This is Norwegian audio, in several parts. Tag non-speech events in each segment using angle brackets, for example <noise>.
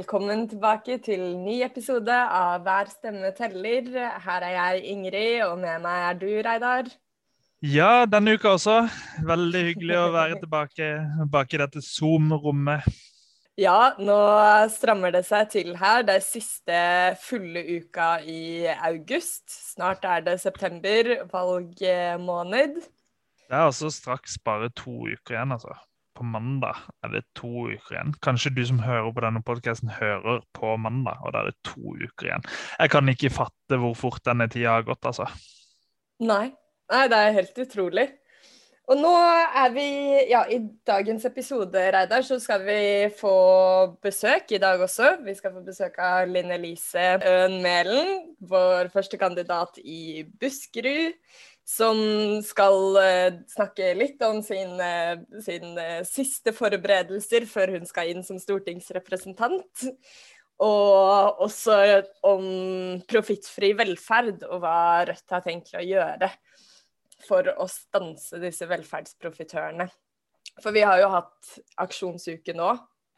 Velkommen tilbake til ny episode av Hver stemme teller. Her er jeg Ingrid, og med meg er du, Reidar. Ja, denne uka også. Veldig hyggelig å være tilbake, bak i dette Zoom-rommet. Ja, nå strammer det seg til her. Det er siste fulle uka i august. Snart er det september, valgmåned. Det er altså straks bare to uker igjen, altså på mandag er det to uker igjen. Kanskje du som hører på denne podkasten, hører på mandag, og da er det to uker igjen. Jeg kan ikke fatte hvor fort denne tida har gått, altså. Nei. Nei, det er helt utrolig. Og nå er vi Ja, i dagens episode, Reidar, så skal vi få besøk i dag også. Vi skal få besøk av Linn Elise Øen Mælen, vår første kandidat i Buskerud som skal uh, snakke litt om sine sin, uh, siste forberedelser før hun skal inn som stortingsrepresentant. Og også om profittfri velferd og hva Rødt har tenkt å gjøre for å stanse disse velferdsprofitørene. For vi har jo hatt aksjonsuke nå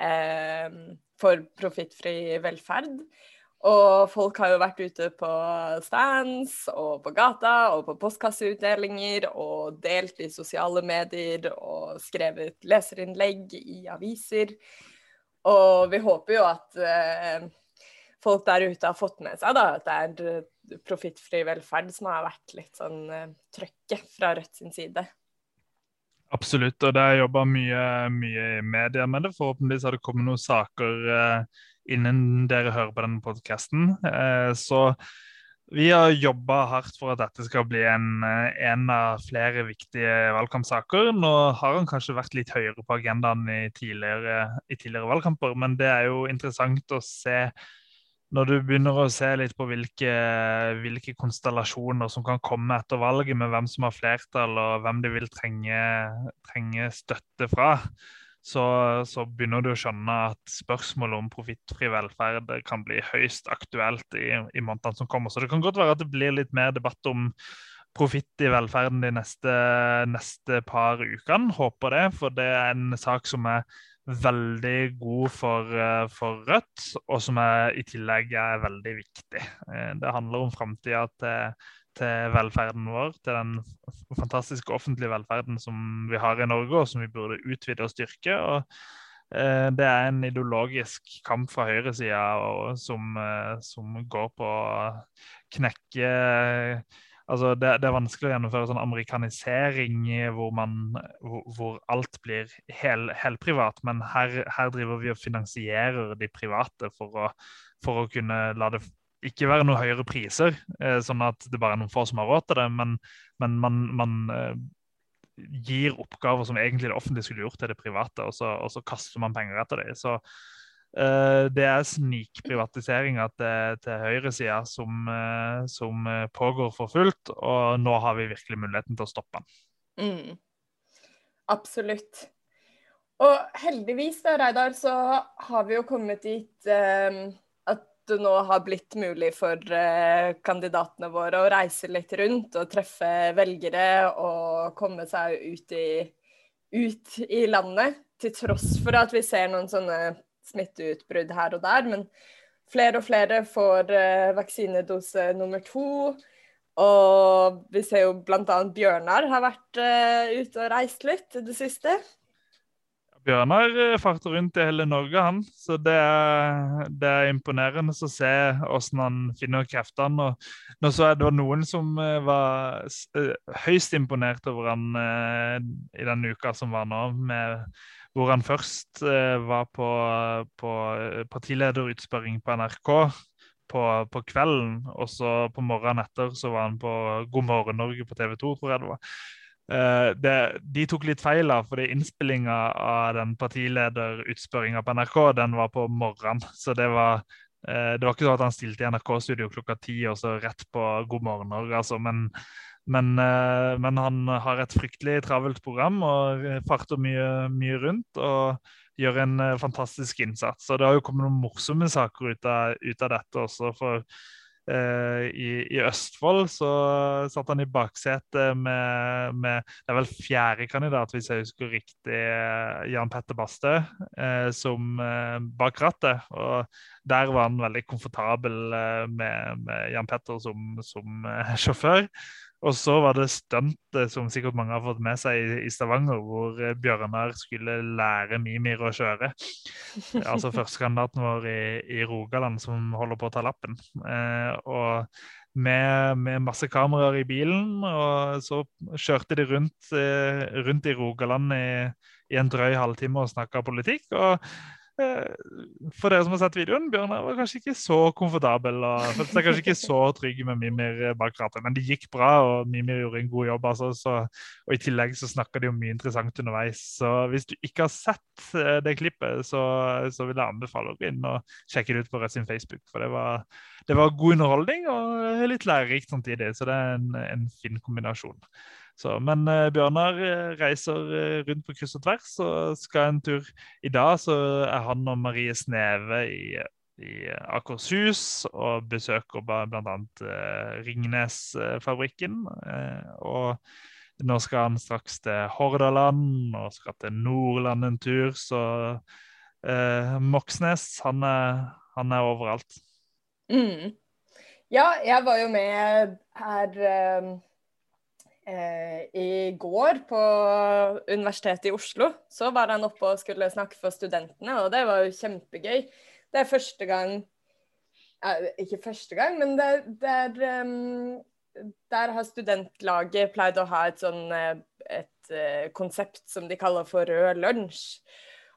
eh, for profittfri velferd. Og folk har jo vært ute på stands og på gata og på postkasseutdelinger og delt i sosiale medier og skrevet leserinnlegg i aviser. Og vi håper jo at eh, folk der ute har fått med seg da, at det er profittfri velferd som har vært litt sånn eh, trøkket fra Rødt sin side. Absolutt, og det er jobba mye, mye i media med det. Forhåpentligvis har det kommet noen saker eh, innen dere hører på denne podkasten. Eh, så vi har jobba hardt for at dette skal bli en, eh, en, av flere viktige valgkampsaker. Nå har han kanskje vært litt høyere på agendaen i tidligere, i tidligere valgkamper, men det er jo interessant å se når du begynner å se litt på hvilke, hvilke, konstellasjoner som kan komme etter valget, med hvem som har flertall og hvem de vil trenge, trenge støtte fra, så, så, begynner du å skjønne at spørsmålet om profittfri velferd kan bli høyst aktuelt i, i månedene som kommer. Så det kan godt være at det blir litt mer debatt om profitt i velferden de neste, neste par ukene. Håper det, for det er en sak som er veldig god for, eh, for Rødt, og som er, i tillegg er veldig viktig. Eh, det handler om framtida til til velferden vår, til den fantastiske offentlige velferden som vi har i Norge, og som vi burde utvide og styrke. og eh, Det er en ideologisk kamp fra høyresida som, eh, som går på å knekke altså det, det, er vanskelig å gjennomføre sånn amerikanisering hvor, man, hvor, hvor alt blir hel, helprivat, men her, her, driver vi og finansierer de private for å, for å kunne la det ikke være noe høyere priser, eh, sånn at det bare er noen få som har råd til det. Men, men man, man eh, gir oppgaver som egentlig det offentlige skulle gjort til det private, og så, og så kaster man penger etter det. Så uh, det er snikprivatiseringa til, til høyresida som, uh, som pågår for fullt, og nå har vi virkelig muligheten til å stoppe den. Mm. Absolutt. Og heldigvis, da, Reidar, så har vi jo kommet dit um det nå har blitt mulig for uh, kandidatene våre å reise litt rundt og treffe velgere og komme seg ut i, ut i landet. Til tross for at vi ser noen sånne smitteutbrudd her og der. Men flere og flere får uh, vaksinedose nummer to. Og vi ser jo bl.a. Bjørnar har vært uh, ute og reist litt i det siste. Bjørnar eh, farter rundt i hele Norge, han. Så det er, det er imponerende å se hvordan han finner kreftene. Og nå så jeg det var noen som eh, var eh, høyst imponert over han i den uka som var nå, med, hvor han først var på, på partilederutspørring på NRK. På, på, kvelden, og så på morgenen etter så var han på God morgen Norge på TV 2, tror jeg det var. Uh, det, de tok litt feil, av, fordi innspillinga av den partilederutspørringa på NRK den var på morgenen. Så det var, uh, det var ikke sånn at han stilte i NRK-studio klokka ti og så rett på God morgen Norge. Altså. Men, men, uh, men, han har et fryktelig travelt program og farter mye, mye rundt. og gjør en fantastisk innsats. Og Det har jo kommet noen morsomme saker ut av, ut av dette også. for i, i, Østfold så satt han i baksetet med, med, Det er vel fjerde kandidat, hvis jeg husker riktig, Jan Petter Bastø, uh, som uh, bak rattet. Og der var han veldig komfortabel med, med, Jan Petter som, som <laughs> sjåfør. Og så var det stuntet som sikkert mange har fått med seg i, i Stavanger, hvor eh, Bjørnar skulle lære Mimir å kjøre. <laughs> Altså førstekandidaten vår i, i, Rogaland som holder på å ta lappen. Eh, og med, med, masse kameraer i bilen, og så kjørte de rundt, eh, rundt i Rogaland i, i en drøy halvtime og snakka politikk. og Eh, for dere som har sett videoen, Bjørnar var kanskje ikke så komfortabel og følte seg kanskje ikke så trygg med Mimir bak rattet. Men det gikk bra, og Mimir gjorde en god jobb. Altså, så, og I tillegg så snakka de om mye interessant underveis. Så hvis du ikke har sett eh, det klippet, så, så vil jeg anbefale å gå inn og sjekke det ut på Rødt sin Facebook. For det var, det var god underholdning og litt lærerikt samtidig. Så det er en, en fin kombinasjon. Så, men uh, Bjørnar uh, reiser uh, rundt på kryss og tvers og skal en tur. I dag så er han og Marie Sneve i, i Akershus og besøker bl.a. Ringnesfabrikken. og nå skal han straks til Hordaland og skal til Nordland en tur. Så Moxnes, han er, han er overalt. Mm. Ja, jeg var jo med her Eh, I går på Universitetet i Oslo så var han oppe og skulle snakke for studentene, og det var jo kjempegøy. Det er første gang eh, Ikke første gang, men det, det er um, Der har studentlaget pleid å ha et sånn eh, et uh, konsept som de kaller for rød lunsj.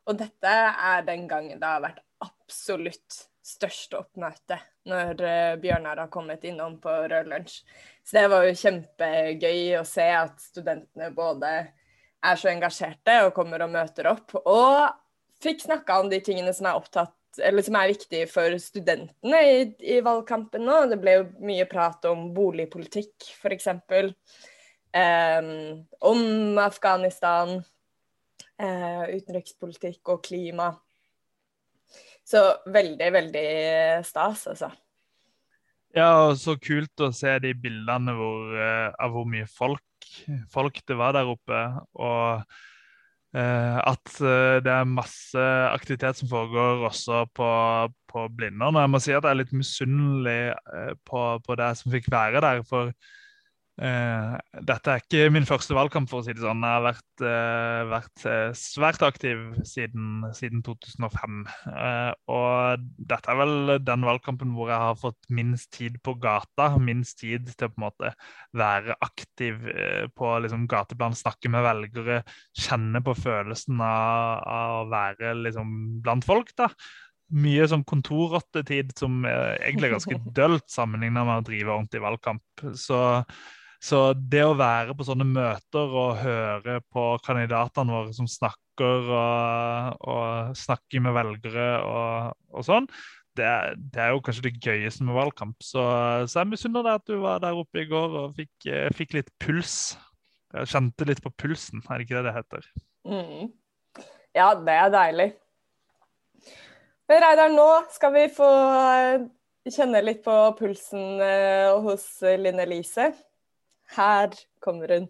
Og dette er den gangen det har vært absolutt største oppmøte når uh, Bjørnar har kommet innom på Rød lunsj. Så det var jo kjempegøy å se at studentene både er så engasjerte og kommer og møter opp, og fikk snakka om de tingene som er opptatt eller som er viktige for studentene i, i valgkampen nå. Det ble jo mye prat om boligpolitikk, f.eks. Um, ehm, om Afghanistan, uh, utenrikspolitikk og klima. Så veldig, veldig stas, altså. Ja, og så kult å se de bildene hvor, uh, av hvor mye folk, folk, det var der oppe. Og uh, at uh, det er masse aktivitet som foregår også på, på Blindern. Og jeg må si at jeg er litt misunnelig på, på det som fikk være der. For Uh, dette er ikke min første valgkamp, for å si det sånn. Jeg har vært, uh, vært uh, svært aktiv siden, siden 2005. og dette er vel den valgkampen hvor jeg har fått minst tid på gata. Minst tid til å på en måte være aktiv på liksom, gateplan, snakke med velgere, kjenne på følelsen av, av å være liksom, blant folk. da mye sånn kontorrottetid som er egentlig ganske <laughs> dølt sammenlignet med å drive ordentlig valgkamp. Så så det å være på sånne møter og høre på kandidatene våre som snakker og, og snakker med velgere og, og sånn, det, det, er jo kanskje det gøyeste med valgkamp. Så, så jeg misunner deg at du var der oppe i går og fikk, eh, fikk, litt puls. Jeg kjente litt på pulsen, er det ikke det det heter? Mm. Ja, det er deilig. Men Reidar, nå skal vi få eh, kjenne litt på pulsen eh, hos Linn Elise. Her kommer hun.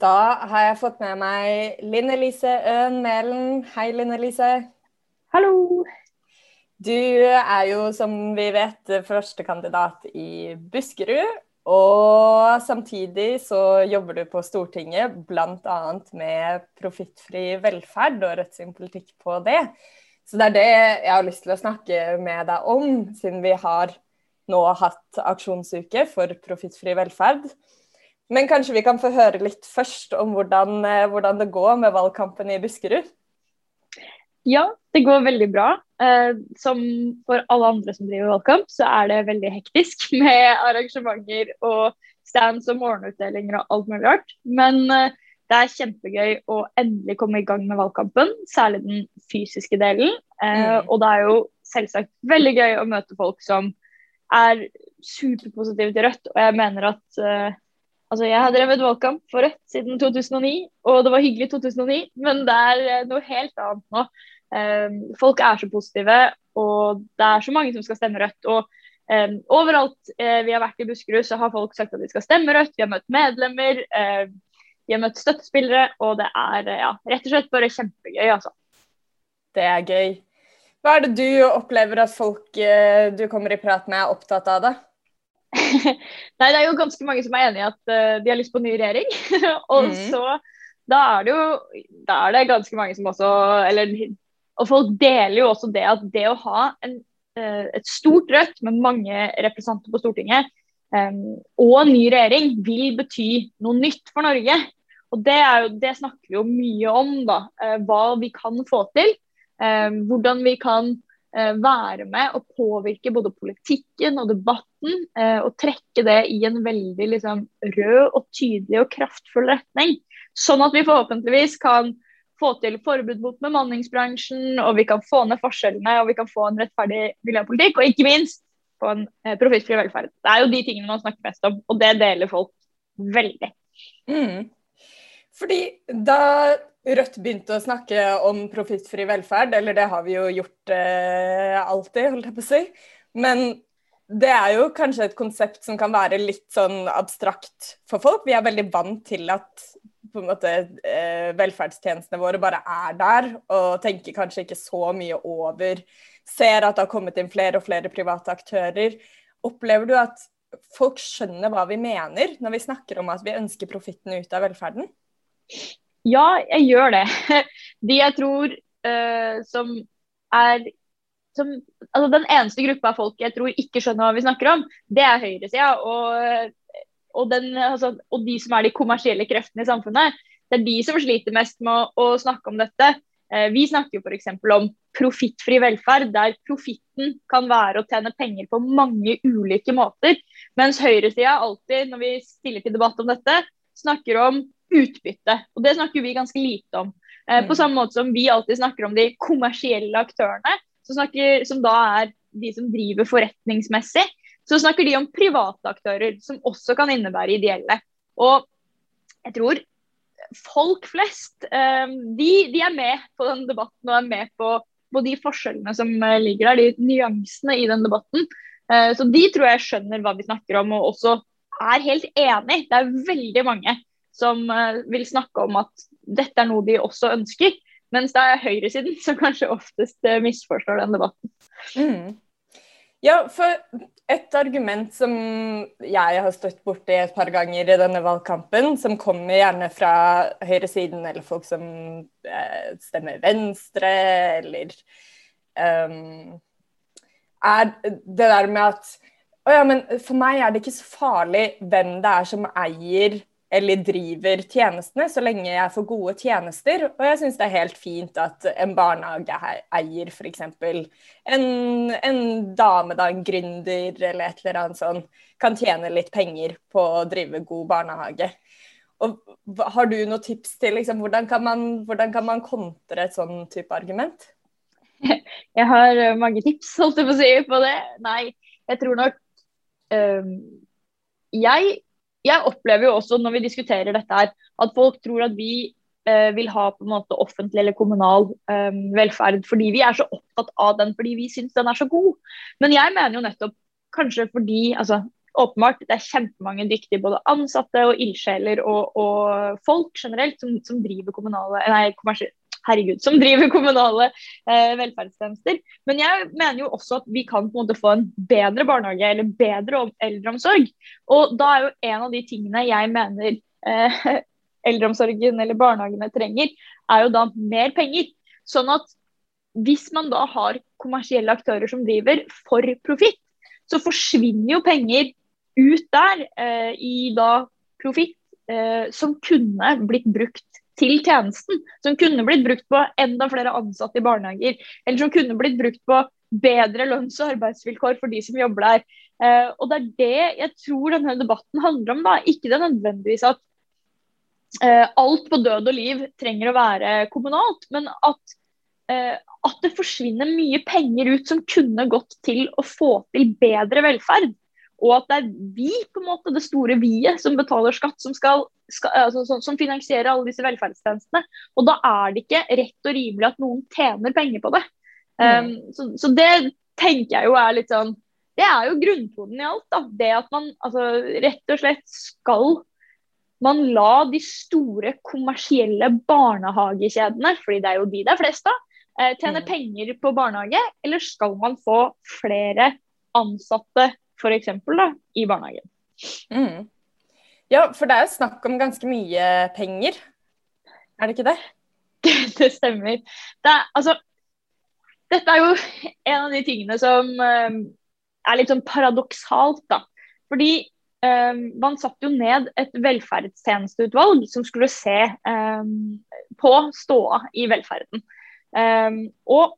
Da har jeg fått med meg Linn Elise Øen Mælen. Hei, Linn Elise. Hallo. Du er jo, som vi vet, førstekandidat i Buskerud. Og samtidig så jobber du på Stortinget bl.a. med profittfri velferd og Rødt sin politikk på det. Så det er det jeg har lyst til å snakke med deg om, siden vi har nå hatt aksjonsuke for profittfri velferd. Men kanskje vi kan få høre litt først om hvordan, eh, hvordan, det går med valgkampen i Buskerud? Ja, det går veldig bra. Eh, som for alle andre som driver valgkamp, så er det veldig hektisk <laughs> med arrangementer og stands og morgenutdelinger og alt mulig rart. Men eh, det er kjempegøy å endelig komme i gang med valgkampen, særlig den fysiske delen. Mm. Og det er jo selvsagt veldig gøy å møte folk som er superpositiv til Rødt. Og jeg mener at uh, Altså, jeg har drevet valgkamp for Rødt siden 2009, og det var hyggelig i 2009, men det er uh, noe helt annet nå. Um, folk er så positive, og det er så mange som skal stemme Rødt. og um, Overalt uh, vi har vært i Buskerud, så har folk sagt at de skal stemme Rødt. Vi har møtt medlemmer, uh, vi har møtt støttespillere, og det er ja, rett og slett bare kjempegøy. altså. Det er gøy. Hva er det du opplever at folk du kommer i prat med, er opptatt av? da? <laughs> Nei, det er jo ganske mange som er enig i at de har lyst på ny regjering. <laughs> og mm. så da er det jo da er det ganske mange som også Eller og folk deler jo også det at det å ha en, eh, et stort Rødt med mange representanter på Stortinget um, og en ny regjering vil bety noe nytt for Norge. Og det, jo, det snakker vi jo mye om, da. Uh, hva vi kan få til. Um, hvordan vi kan uh, være med og påvirke både politikken og debatten. Uh, og trekke det i en veldig liksom, rød og tydelig og kraftfull retning. Sånn at vi forhåpentligvis kan få til forbud mot bemanningsbransjen, og vi kan få ned forskjellene og vi kan få en rettferdig miljøpolitikk, og ikke minst på en eh, profittfri velferd. Det er jo de tingene man snakker mest om, og det deler folk veldig. Mm. Fordi da Rødt begynte å snakke om profittfri velferd, eller det har vi jo gjort eh, alltid, holdt jeg på å si, men det er jo kanskje et konsept som kan være litt sånn abstrakt for folk. Vi er veldig vant til at måte eh, velferdstjenestene våre bare er der, og tenker kanskje ikke så mye over Ser at det har kommet inn flere og flere private aktører. Opplever du at folk skjønner hva vi mener når vi snakker om at vi ønsker profitten ut av velferden? Ja, jeg gjør det. <laughs> De jeg tror uh, som er som, altså Den eneste gruppa folk jeg tror ikke skjønner hva vi snakker om, det er høyresida. Og og, den, altså, og, de som er de kommersielle kreftene i samfunnet. Det er de som sliter mest med å, å snakke om dette. Eh, vi snakker jo f.eks. om profittfri velferd, der profitten kan være å tjene penger på mange ulike måter. Mens høyresida alltid, når vi stiller til debatt om dette, snakker om utbytte. Og det snakker vi ganske lite om. Eh, på mm. samme måte som vi alltid snakker om de kommersielle aktørene, snakker, som da er de som driver forretningsmessig så snakker de om private aktører, som også kan innebære ideelle. Og jeg tror folk flest eh, de, de, er med på den debatten og er med på, på, de forskjellene som eh, ligger der, de nyansene i den debatten. Eh, så de tror jeg skjønner hva vi snakker om, og også er helt enig. Det er veldig mange som vil snakke om at dette er noe de også ønsker. Mens det er høyresiden <laughs> som kanskje oftest misforstår den debatten. Mm. Ja, for et argument som jeg har støtt borti et par ganger i denne valgkampen, som kommer gjerne fra høyresiden eller folk som eh, stemmer Venstre, eller um, Er det der med at Å ja, men for meg er det ikke så farlig hvem det er som eier eller driver tjenestene, så lenge jeg får gode tjenester. Og jeg syns det er helt fint at en barnehageeier f.eks. En, en dame, da, en gründer eller et eller annet sånn, kan tjene litt penger på å drive god barnehage. Og Har du noen tips til liksom, hvordan, kan man, hvordan kan man kontre et sånn type argument? <laughs> Jeg har eh, mange tips, holdt jeg på å si, på det. Nei, jeg tror nok um, Jeg jeg opplever jo også når vi diskuterer dette her, at folk tror at vi eh, vil ha på en måte offentlig eller kommunal eh, velferd fordi vi er så opptatt av den fordi vi syns den er så god. Men jeg mener jo nettopp kanskje fordi altså, åpenbart det er kjempemange dyktige både ansatte og ildsjeler og, og, folk generelt som, som driver kommunale, nei, herregud, som driver kommunale eh, velferdstjenester. Men jeg mener jo også at vi kan på en måte få en bedre barnehage eller bedre eldreomsorg. Og da er jo en av de tingene jeg mener eh, <laughs> eldreomsorgen eller barnehagene trenger, er jo da mer penger. Sånn at hvis man da har kommersielle aktører som driver for profitt, så forsvinner jo penger ut der eh, i da profitt eh, som kunne blitt brukt til tjenesten. Som kunne blitt brukt på enda flere ansatte i barnehager. Eller som kunne blitt brukt på bedre lønns- og arbeidsvilkår for de som jobber der. Eh, og det er det jeg tror denne debatten handler om. da. Ikke det nødvendigvis at eh, alt på død og liv trenger å være kommunalt, men at, eh, at det forsvinner mye penger ut som kunne gått til å få til bedre velferd. Og at det er vi, på en måte, det store vi-et, som betaler skatt, som, skal, skal, altså, som, finansierer alle disse velferdstjenestene. Og da er det ikke rett og rimelig at noen tjener penger på det. Mm. Um, så, så, det tenker jeg jo er litt sånn Det er jo grunntonen i alt. da, Det at man altså, rett og slett skal man la de store kommersielle barnehagekjedene, fordi det er jo de det er flest av, eh, tjene mm. penger på barnehage, eller skal man få flere ansatte f.eks. i barnehagen? Mm. Ja, for det er jo snakk om ganske mye penger, er det ikke det? <laughs> det stemmer. Det er, altså, dette er jo en av de tingene som um, er litt sånn paradoksalt, da. Fordi um, man satte jo ned et velferdstjenesteutvalg som skulle se um, på ståa i velferden. og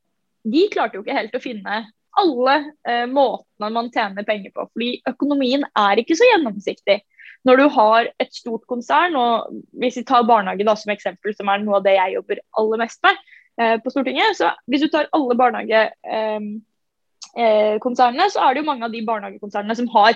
de klarte jo ikke helt å finne alle eh, måtene man tjener penger på. Fordi økonomien er ikke så gjennomsiktig. Når du har et stort konsern, og hvis vi tar barnehage da, som eksempel, som er noe av det jeg jobber aller mest med, Eh, på Stortinget. Så hvis du tar alle barnehagekonsernene, så er det jo mange av de barnehagekonsernene som har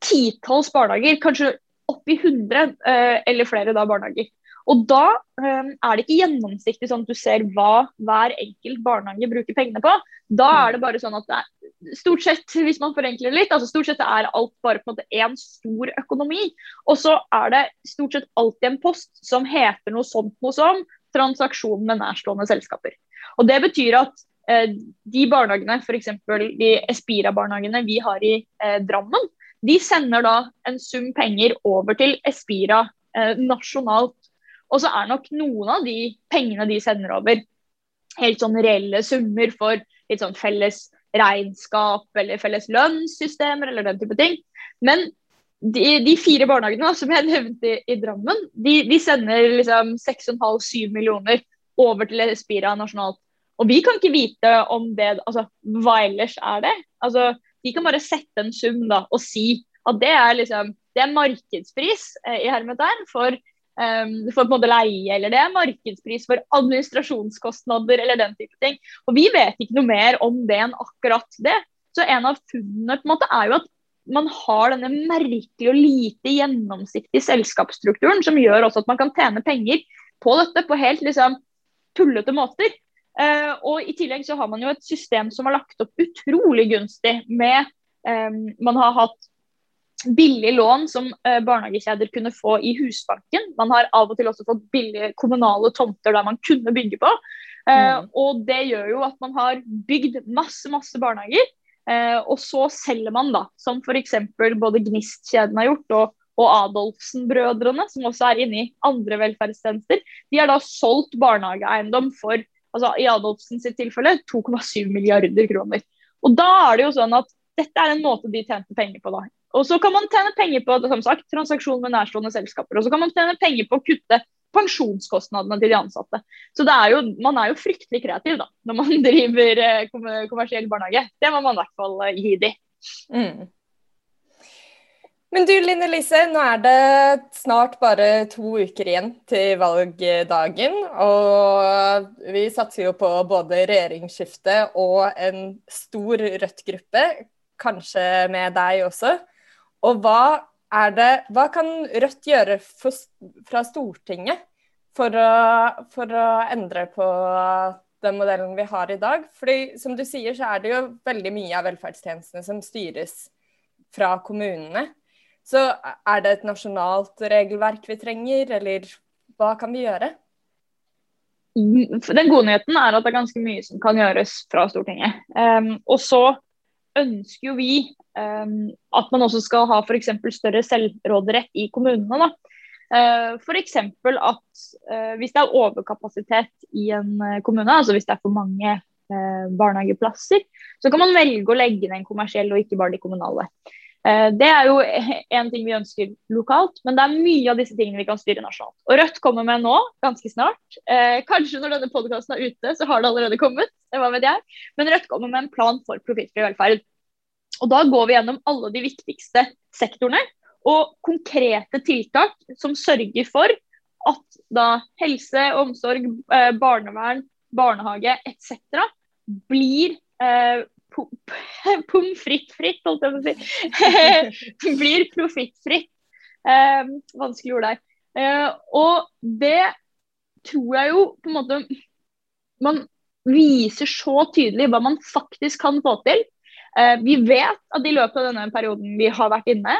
titalls barnehager, kanskje oppi 100 eh, eller flere da barnehager. Og da um, er det ikke gjennomsiktig sånn at du ser hva hver enkelt barnehage bruker pengene på. Da er det bare sånn at det er stort sett, hvis man forenkler litt, altså stort sett er alt bare på en måte én stor økonomi. Og så er det stort sett alltid en post som heter noe sånt noe som transaksjon med nærstående selskaper. Og Det betyr at eh, de barnehagene, f.eks. de Espira-barnehagene vi har i eh, Drammen, de sender da en sum penger over til Espira eh, nasjonalt. Og så er nok noen av de pengene de sender over, helt sånn reelle summer for litt sånn felles regnskap eller felles lønnssystemer eller den type ting. Men de, de, fire barnehagene da, som jeg nevnte i, i Drammen, de, de sender liksom 6,5-7 millioner over til Espira nasjonalt. Og vi kan ikke vite om det Altså, hva ellers er det? Altså, De kan bare sette en sum da, og si at det er liksom det er markedspris eh, i hermetegn for, um, for på en måte leie, eller det markedspris for administrasjonskostnader eller den type ting. Og vi vet ikke noe mer om det enn akkurat det. Så en av funnene på en måte er jo at man har denne merkelige og lite gjennomsiktige selskapsstrukturen som gjør også at man kan tjene penger på dette på helt liksom, tullete måter. Uh, og I tillegg så har man jo et system som har lagt opp utrolig gunstig med um, Man har hatt billige lån som uh, barnehagekjeder kunne få i Husbanken. Man har av og til også fått billige kommunale tomter der man kunne bygge på. Uh, mm. Og det gjør jo at man har bygd masse, masse barnehager. Eh, og så selger man, da, som f.eks. både Gnist-kjeden har gjort, og, og Adolfsen-brødrene, som også er inne i andre velferdstjenester. De har da solgt barnehageeiendom for altså i Adolfsen sitt tilfelle 2,7 milliarder kroner. Og da er det jo sånn at dette er en måte de tjente penger på. da. Og så kan man tjene penger på som sagt, transaksjon med nærstående selskaper. Og så kan man tjene penger på å kutte pensjonskostnadene til de ansatte. Så er jo, man er jo fryktelig kreativ da, når man <laughs> driver eh, kommersiell barnehage. Det må man i hvert fall eh, gi de. Mm. Men du Line Lise, nå er det snart bare to uker igjen til valgdagen. Og vi satser jo på både regjeringsskifte og en stor Rødt-gruppe, kanskje med deg også. Og hva det Hva kan Rødt gjøre for, fra Stortinget for å, for å, endre på den modellen vi har i dag? Fordi som du sier, så er det jo veldig mye av velferdstjenestene som styres fra kommunene. Så er det et nasjonalt regelverk vi trenger, eller hva kan vi gjøre? Den gode nyheten er at det er ganske mye som kan gjøres fra Stortinget. Um, og så ønsker jo vi um, at man også skal ha f.eks. større selvråderett i kommunene. da. Uh, F.eks. at uh, hvis det er overkapasitet i en uh, kommune, altså hvis det er for mange uh, barnehageplasser, så kan man velge å legge ned en kommersiell og ikke bare de kommunale. Det er jo <laughs> en ting vi ønsker lokalt, men det er mye av disse tingene vi kan styre nasjonalt. Og Rødt kommer med nå, ganske snart. Kanskje når denne podkasten er ute, så har det allerede kommet. hva vet jeg. Men Rødt kommer med en plan for profittfri velferd. Og Da går vi gjennom alle de viktigste sektorene og konkrete tiltak som sørger for at da helse, omsorg, eh, barnevern, barnehage etc. blir eh, pommes <laughs> frites-fritt, holdt jeg på å si, <laughs> blir profittfritt. Eh, vanskelig ord der. Eh, og det tror jeg jo på en måte Man viser så tydelig hva man faktisk kan få til. Eh, vi vet at i løpet av denne perioden vi har vært inne,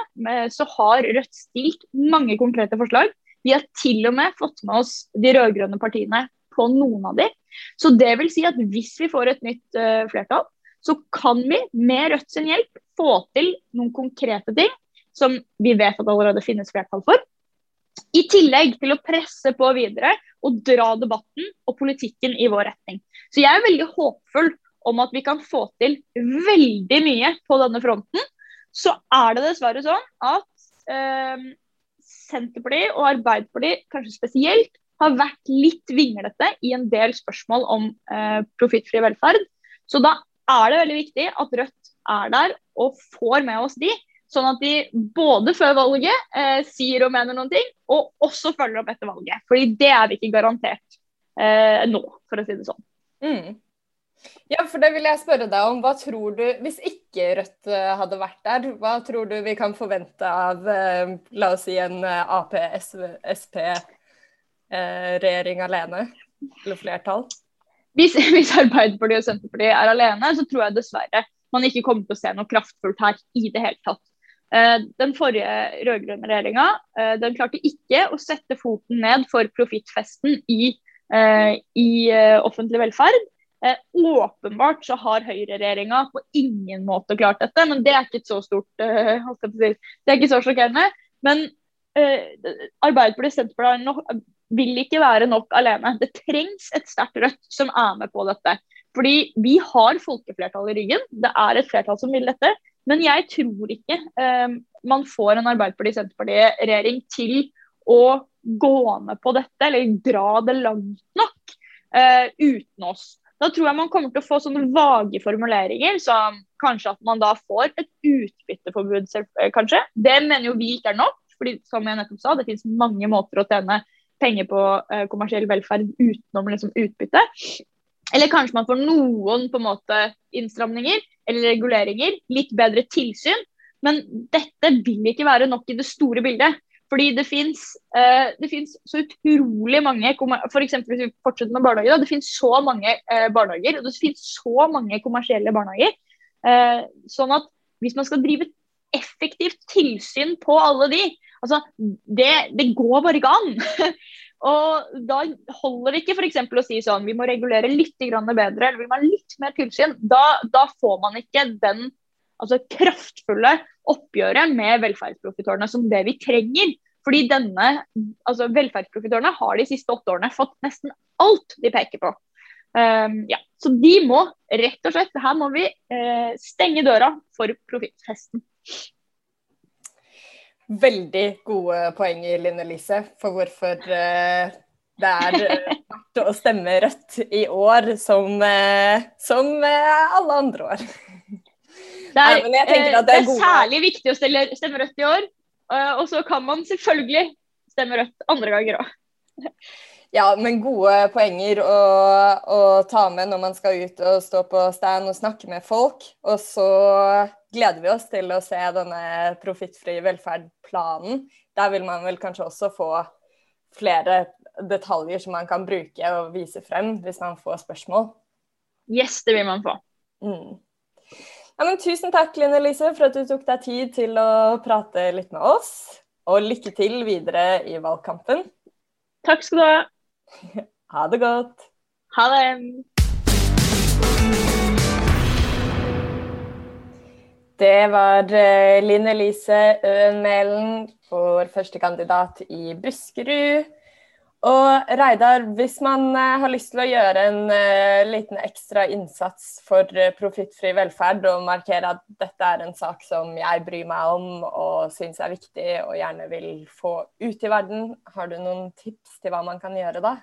så har Rødt stilt mange konkrete forslag. Vi har til og med fått med oss de rød-grønne partiene på noen av de. Så det vil si at hvis vi får et nytt uh, flertall, så kan vi med Rødt sin hjelp få til noen konkrete ting som vi vet at allerede finnes flertall for. I tillegg til å presse på videre og dra debatten og politikken i vår retning. Så jeg er veldig håpfull om at vi kan få til veldig mye på denne fronten. Så er det dessverre sånn at eh, Senterpartiet og Arbeiderpartiet, kanskje spesielt, har vært litt vinglete i en del spørsmål om eh, profittfri velferd. Så da er det veldig viktig at Rødt er der og får med oss de. Sånn at de både før valget eh, sier og mener noen ting, og også følger opp etter valget. Fordi det er vi ikke garantert eh, nå, for å si det sånn. Mm. Ja, for det vil jeg spørre deg om. Hva tror du, Hvis ikke Rødt eh, hadde vært der, hva tror du vi kan forvente av eh, la oss si en eh, Ap-Sp-regjering alene? Eller flertall? Hvis, <laughs> hvis, Arbeiderpartiet og Senterpartiet er alene, så tror jeg dessverre man ikke kommer til å se noe kraftfullt her i det hele tatt. Den forrige rød-grønne regjeringa den klarte ikke å sette foten ned for profittfesten i, i offentlig velferd. Eh, åpenbart så har høyreregjeringa på ingen måte klart dette, men det er ikke så stort. Eh, <laughs> det er ikke så sjokkerende. Men Arbeiderpartiet og Senterpartiet vil ikke være nok alene. Det trengs et sterkt Rødt som er med på dette. Fordi vi har folkeflertall i ryggen. Det er et flertall som vil dette. Men jeg tror ikke um, man får en Arbeiderparti-Senterparti-regjering til å gå med på dette, eller dra det langt nok uh, uten oss. Da tror jeg man kommer til å få sånne vage formuleringer, som kanskje at man da får et utbytteforbud, eh, kanskje. Det mener jo vi ikke er nok, fordi som jeg nettopp sa, det finnes mange måter å tjene penger på eh, kommersiell velferd utenom liksom, utbytte. Eller kanskje man får noen på en måte innstramninger eller reguleringer, litt bedre tilsyn. Men dette vil ikke være nok i det store bildet. Fordi det fins eh, så utrolig mange F.eks. hvis vi fortsetter med barnehager. Da, det finnes så mange eh, barnehager, og det finnes så mange kommersielle barnehager. Eh, sånn at hvis man skal drive effektivt tilsyn på alle de, altså det, det går bare ikke an. <laughs> og da holder det ikke f.eks. å si sånn vi må regulere litt bedre eller vi må ha litt mer tilsyn. Da, da får man ikke den altså kraftfulle oppgjøret med velferdsprofitørene som det vi trenger. Fordi denne, altså Velferdsprofitørene har de siste åtte årene fått nesten alt de peker på. Um, ja. Så de må rett og slett Her må vi uh, stenge døra for profittfesten. Veldig gode poenger, Linn Elise, for hvorfor uh, det er uh, verdt å stemme Rødt i år som, som alle andre år. Det er, Nei, det er, det er særlig viktig å stelle, stemme Rødt i år. Uh, og så kan man selvfølgelig stemme Rødt andre ganger òg. Ja, men gode poenger å, å, ta med når man skal ut og stå på stand og snakke med folk. Og så gleder vi oss til å se denne profittfrie velferdplanen. Der vil man vel kanskje også få flere detaljer som man kan bruke og vise frem hvis man får spørsmål. Yes, det vil man få. Mm. Ja, men tusen takk Linn Elise, for at du tok deg tid til å prate litt med oss. Og lykke til videre i valgkampen. Takk skal du ha. <laughs> Ha det godt. Ha det. Det var eh, Linn Elise Øen Mælen, vår første kandidat i Buskerud. Og Reidar, hvis man uh, har lyst til å gjøre en uh, liten ekstra innsats for uh, profittfri velferd og markere at dette er en sak som jeg bryr meg om og syns er viktig og gjerne vil få ut i verden, har du noen tips til hva man kan gjøre da?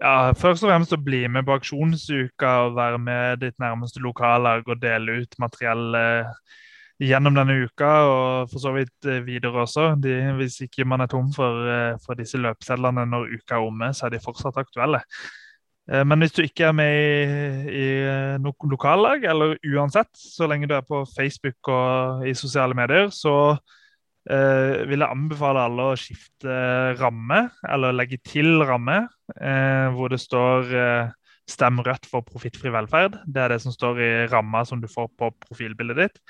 Ja, Først og fremst å bli med på aksjonsuka og være med ditt nærmeste lokallag og dele ut materiell gjennom denne uka, og for så vidt eh, videre også. De, hvis ikke man er tom for, eh, for disse løpesedlene når uka er omme, så er de fortsatt aktuelle. Eh, men hvis du ikke er med i, i noe lokallag, eller uansett, så lenge du er på Facebook og i sosiale medier, så eh, vil jeg anbefale alle å skifte ramme, eller legge til ramme, eh, hvor det står eh, 'Stem rødt for profittfri velferd'. Det er det som står i ramma som du får på profilbildet ditt.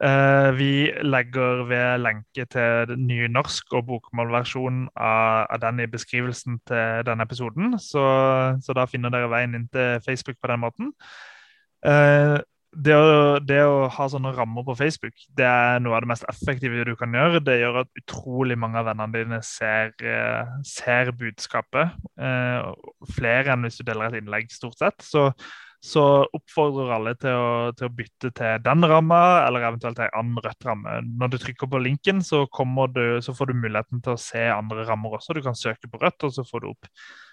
Eh, vi legger ved lenke til nynorsk og bokmålversjon av, av, den i beskrivelsen til denne episoden. Så, så, da finner dere veien inn til Facebook på den måten. Eh, det å, det å, ha sånne rammer på Facebook det er noe av det mest effektive du kan gjøre. Det gjør at utrolig mange av vennene dine ser, eh, ser budskapet. flere enn hvis du deler et innlegg, stort sett. Så så oppfordrer alle til å, til å, bytte til den ramma, eller eventuelt en annen rødt ramme. Når du trykker på linken, så, du, så, får du muligheten til å se andre rammer også. Du kan søke på rødt, og så får du opp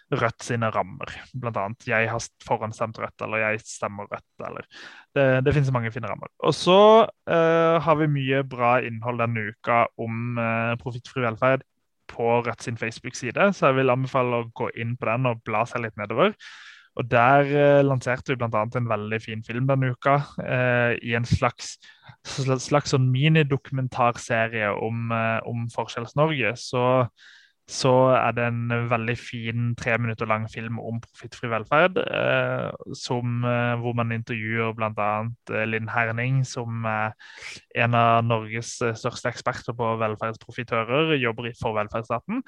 Rødt sine rammer. Blant annet 'jeg har forhåndsstemt rødt', eller 'jeg stemmer rødt'. eller Det, det finnes mange fine rammer. Og så uh, har vi mye bra innhold denne uka om uh, profittfri velferd på Rødt sin Facebook-side, så jeg vil anbefale å gå inn på den og bla seg litt nedover. Og Der eh, lanserte vi bl.a. en veldig fin film denne uka. Eh, I en slags, slags sånn minidokumentarserie om, eh, om Forskjells-Norge. Så, så, er det en veldig fin tre minutter lang film om profittfri velferd. Eh, som, eh, hvor man intervjuer bl.a. Eh, Linn Herning, som er en av Norges største eksperter på velferdsprofitører, jobber for velferdsstaten.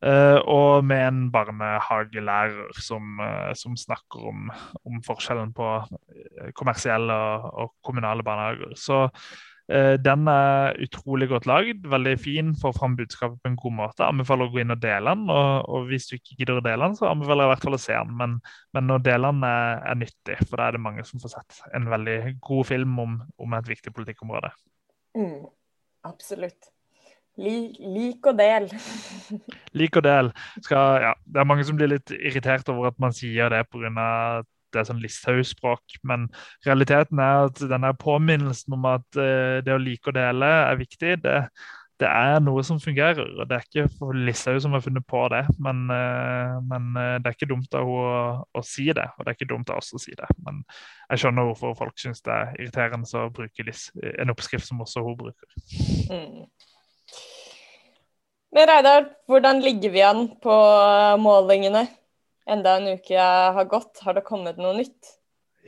Uh, og med en barnehagelærer som, uh, som snakker om, om, forskjellen på eh, kommersielle og, og kommunale barnehager. Så uh, den er utrolig godt lagd, veldig fin, får fram budskapet på en god måte. Anbefaler å gå inn og dele den. Og, og hvis du ikke gidder å dele den, så anbefaler jeg i hvert fall å se den. Men, men å dele den er, er, nyttig, for da er det mange som får sett en veldig god film om, om et viktig politikkområde. Mm, absolutt. Lik, lik og del. <laughs> lik og del. Skal, ja, det er mange som blir litt irritert over at man sier det pga. det er sånn Listhaug-språk, men realiteten er at denne påminnelsen om at uh, det å like og dele er viktig, det, det, er noe som fungerer. og Det er ikke Listhaug som har funnet på det, men, uh, men uh, det er ikke dumt av henne å, å, si det. Og det er ikke dumt av oss å si det. Men jeg skjønner hvorfor folk syns det er irriterende å bruke en oppskrift som også hun bruker. Mm. Men Reidar, hvordan ligger vi an på målingene? Enda en uke har gått. Har det kommet noe nytt?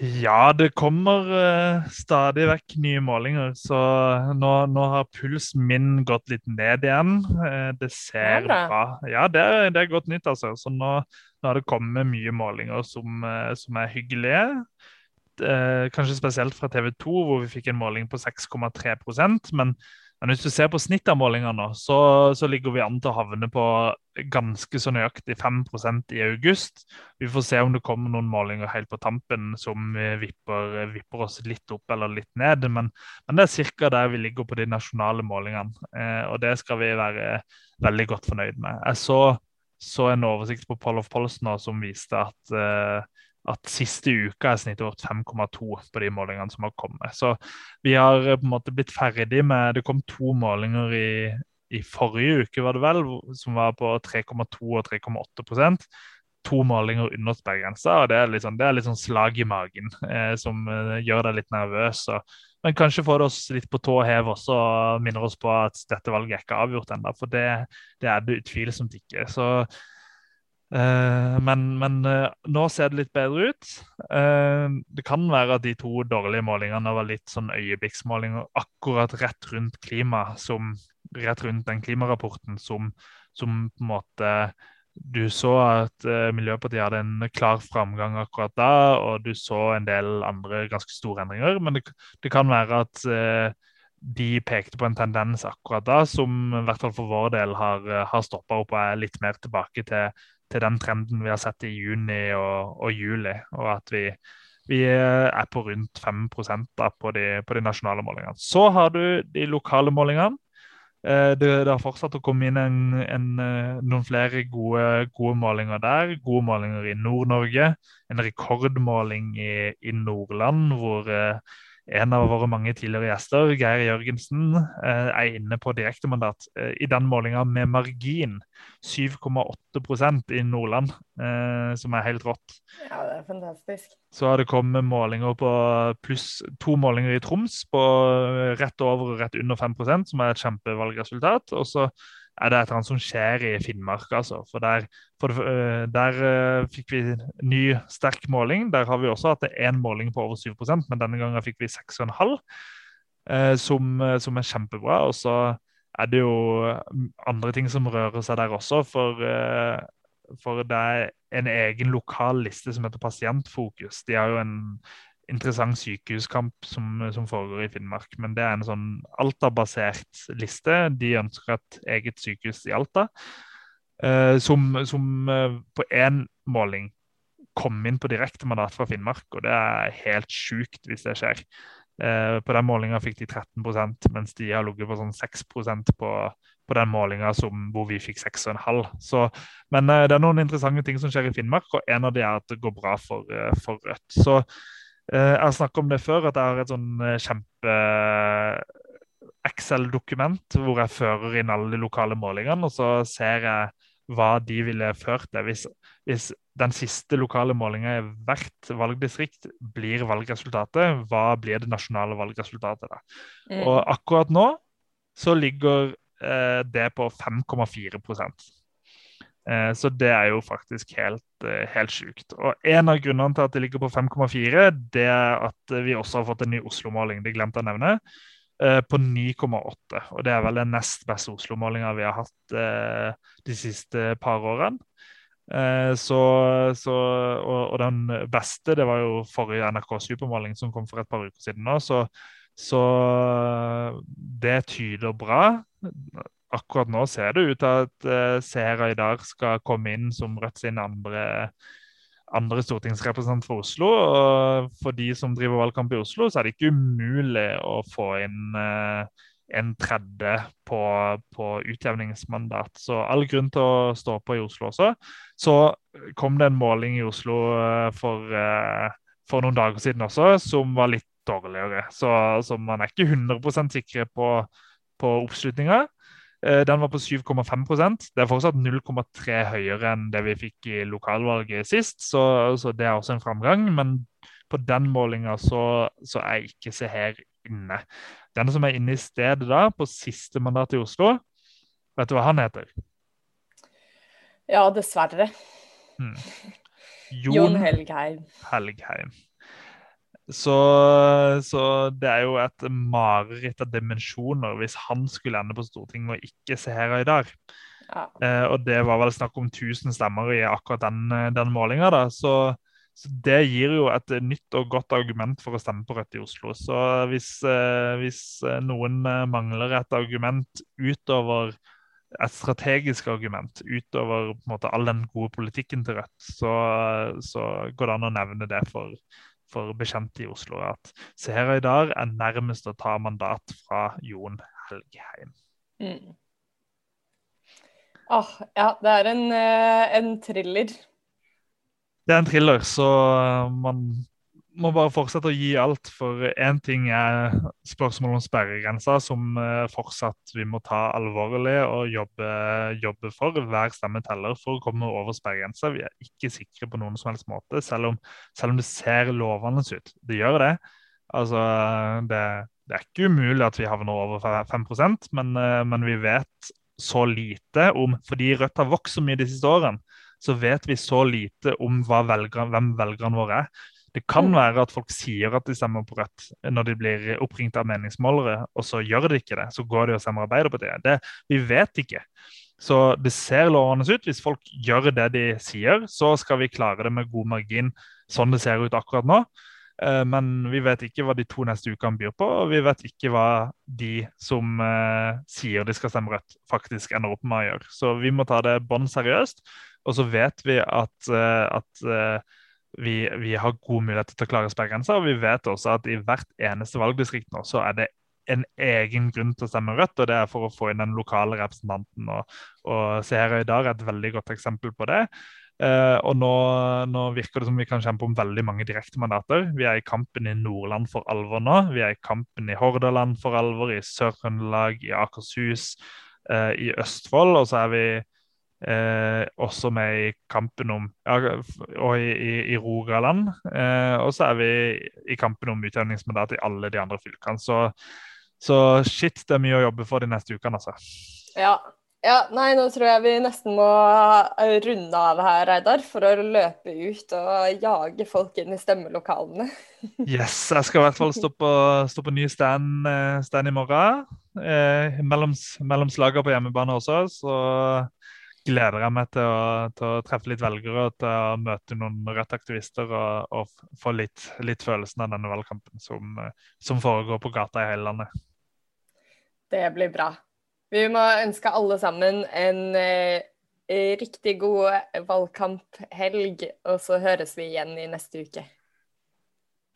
Ja, det kommer uh, stadig vekk nye målinger. Så nå, nå, har pulsen min gått litt ned igjen. Uh, det ser ja, bra Ja, det det er, godt nytt, altså. Så nå, nå, har det kommet mye målinger som, uh, som er hyggelige. kanskje spesielt fra TV 2, hvor vi fikk en måling på 6,3% men men hvis du ser på snittavmålingene, av målingene, så, så, ligger vi an til å havne på ganske så nøyaktig 5 i august. Vi får se om det kommer noen målinger helt på tampen som vipper, vipper oss litt opp eller litt ned. Men, men det er ca. der vi ligger på de nasjonale målingene. Eh, og det skal vi være veldig godt fornøyd med. Jeg så, så en oversikt på Poll of Polls nå som viste at eh, at siste uka er snittet vårt 5,2 på de målingene som har kommet. Så vi har eh, på en måte blitt ferdig med Det kom to målinger i, i forrige uke, var det vel, som var på 3,2 og 3,8% To målinger under sperregrensa, og det er litt sånn, det er litt sånn slag i magen eh, som eh, gjør deg litt nervøs. Og, men kanskje får det oss litt på tå hev også og minner oss på at dette valget er ikke avgjort ennå. For det, det er det utvilsomt ikke. Så Uh, men, men uh, nå ser det litt bedre ut. Uh, det kan være at de to dårlige målingene var litt sånn øyeblikksmålinger akkurat rett rundt klima, som, rett rundt den klimarapporten som, som på en måte Du så at Miljøpartiet hadde en klar framgang akkurat da, og du så en del andre ganske store endringer. Men det, det kan være at de pekte på en tendens akkurat da som i hvert fall for vår del har, har stoppa opp og er litt mer tilbake til til den trenden vi har sett i juni og, og juli. Og at vi, vi, er på rundt 5% da, på, de, på de nasjonale målingene. Så har du de lokale målingene. Eh, det, det, har fortsatt å komme inn en, en, eh, noen flere gode, gode, målinger der. Gode målinger i Nord-Norge. En rekordmåling i, i Nordland, hvor, eh, en av våre mange tidligere gjester, Geir Jørgensen, eh, er inne på direktemandat eh, i den målinga med margin. 7,8% i Nordland, eh, som er helt rått. Ja, det er fantastisk. Så har det kommet målinger på pluss to målinger i Troms på rett over og rett under 5% som er et kjempevalgresultat. Og så er det et eller annet som skjer i Finnmark. altså. For Der, for eh, der uh, fikk vi ny, sterk måling. Der har vi også hatt én måling på over 7 men denne gangen fikk vi 6,5, uh, som, som, er kjempebra. Og så er det jo andre ting som rører seg der også. For, for det er en egen lokal liste som heter Pasientfokus. De har jo en interessant sykehuskamp som, som, foregår i Finnmark. Men det er en sånn Alta-basert liste. De ønsker et eget sykehus i Alta. Eh, som, som eh, på én måling kom inn på direkte mandat fra Finnmark. Og det er helt sjukt hvis det skjer. Eh, på den målinga fikk de 13 mens de har ligget på sånn 6% på, på den målinga hvor vi fikk 6,5. Så, men eh, det er noen interessante ting som skjer i Finnmark, og en av de er at det går bra for, eh, for Rødt. Så jeg har snakket om det før, at jeg har et sånn eh, kjempe-Excel-dokument hvor jeg fører inn alle de lokale målingene, og så ser jeg hva de ville ført til hvis, hvis den siste lokale målinga i hvert valgdistrikt blir valgresultatet. Hva blir det nasjonale valgresultatet da? Og akkurat nå så ligger eh, det på 5,4 Eh, så det er jo faktisk helt, eh, helt sjukt. Og En av grunnene til at det ligger på 5,4, det er at vi også har fått en ny Oslo-måling. Det glemte jeg å nevne. Eh, på 9,8. Og det er vel den nest beste Oslo-målinga vi har hatt de siste par årene. Så, så, og, og, den beste det var jo forrige NRK Supermåling som kom for et par uker siden. nå, så, så det tyder bra akkurat nå ser det ut til at uh, Seher Aydar skal komme inn som Rødt sin andre, andre stortingsrepresentant for Oslo. Og for de som driver valgkamp i Oslo, så er det ikke umulig å få inn uh, en tredje på, på, utjevningsmandat. Så all grunn til å stå på i Oslo også. Så kom det en måling i Oslo uh, for, for, noen dager siden også som var litt dårligere. Så, så man er ikke 100% sikre på, på oppslutninga. Eh, den var på 7,5% Det er fortsatt 0,3 høyere enn det vi fikk i lokalvalget sist, så, så det er også en framgang. Men på den målinga så, så er ikke Seher inne. Den som er inne i stedet da, på siste mandat i Oslo, vet du hva han heter? Ja, dessverre. Hmm. Jon, Jon Helgheim. Helgheim. Så, så, det er jo et mareritt av dimensjoner hvis han skulle ende på Stortinget og ikke se her i dag. Ja. Eh, og det var vel snakk om 1000 stemmer i akkurat den, den målinga. Så, så, det gir jo et nytt og godt argument for å stemme på Rødt i Oslo. Så hvis, eh, hvis noen mangler et argument utover et strategisk argument utover måte, all den gode politikken til Rødt, så, så går det an å nevne det for, for bekjente i Oslo at Seher Aydar er nærmest å ta mandat fra Jon Helgheim. Mm. Oh, ja, det er en, eh, en thriller. Det er en thriller, så man må bare fortsette å gi alt. For én ting er spørsmålet om sperregrensa, som eh, fortsatt vi må ta alvorlig og jobbe, jobbe, for. Hver stemme teller for å komme over sperregrensa. Vi er ikke sikre på noen som helst måte, selv om, selv om det ser lovende ut. Det gjør det. Altså, det, det, er ikke umulig at vi havner over 5% men, eh, men vi vet så lite om Fordi Rødt har vokst så mye de siste årene, så vet vi så lite om velger, hvem velgerne våre er. Det kan mm. være at folk sier at de stemmer på Rødt når de blir oppringt av meningsmålere, og så gjør de ikke det. Så går de og stemmer Arbeiderpartiet. Det, vi vet ikke. Så det ser lovende ut. Hvis folk gjør det de sier, så skal vi klare det med god margin sånn det ser ut akkurat nå. Eh, men vi vet ikke hva de to neste ukene byr på, og vi vet ikke hva de som eh, sier de skal stemme Rødt, faktisk ender opp med å gjøre. Så vi må ta det bånn seriøst. Og så vet vi at, eh, at vi, vi, har god mulighet til å klare sperregrensa. Og vi vet også at i hvert eneste valgdistrikt nå så er det en egen grunn til å stemme Rødt, og det er for å få inn den lokale representanten. Og, og Seher Øydar er et veldig godt eksempel på det. Uh, og nå, nå, virker det som vi kan kjempe om veldig mange direktemandater. Vi er i kampen i Nordland for alvor nå. Vi er i kampen i Hordaland for alvor, i Sør-Trøndelag, i Akershus, uh, i Østfold. Og så er vi uh, også med i kampen om ja, Og i, i, i Rogaland. og så er vi i kampen om utjevningsmandat i alle de andre fylkene. Så, så shit, det er mye å jobbe for de neste ukene, altså. Ja, ja, nei, nå tror jeg vi nesten må eh, runde av her, Reidar, for å løpe ut og jage folk inn i stemmelokalene. <laughs> yes, jeg skal i hvert fall stå på, stå på ny stand, eh, stand, i morgen. Eh, mellom, mellom slagene på hjemmebane også, så gleder jeg meg til å, til å, treffe litt velgere og til å møte noen Rødt-aktivister og, og, få litt, litt, følelsen av denne valgkampen som, som foregår på gata i hele landet. Det blir bra. Vi må ønske alle sammen en eh, riktig god valgkamphelg, og så høres vi igjen i neste uke.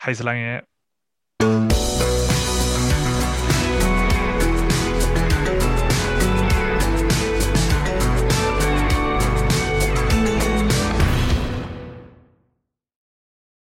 Hei så lenge.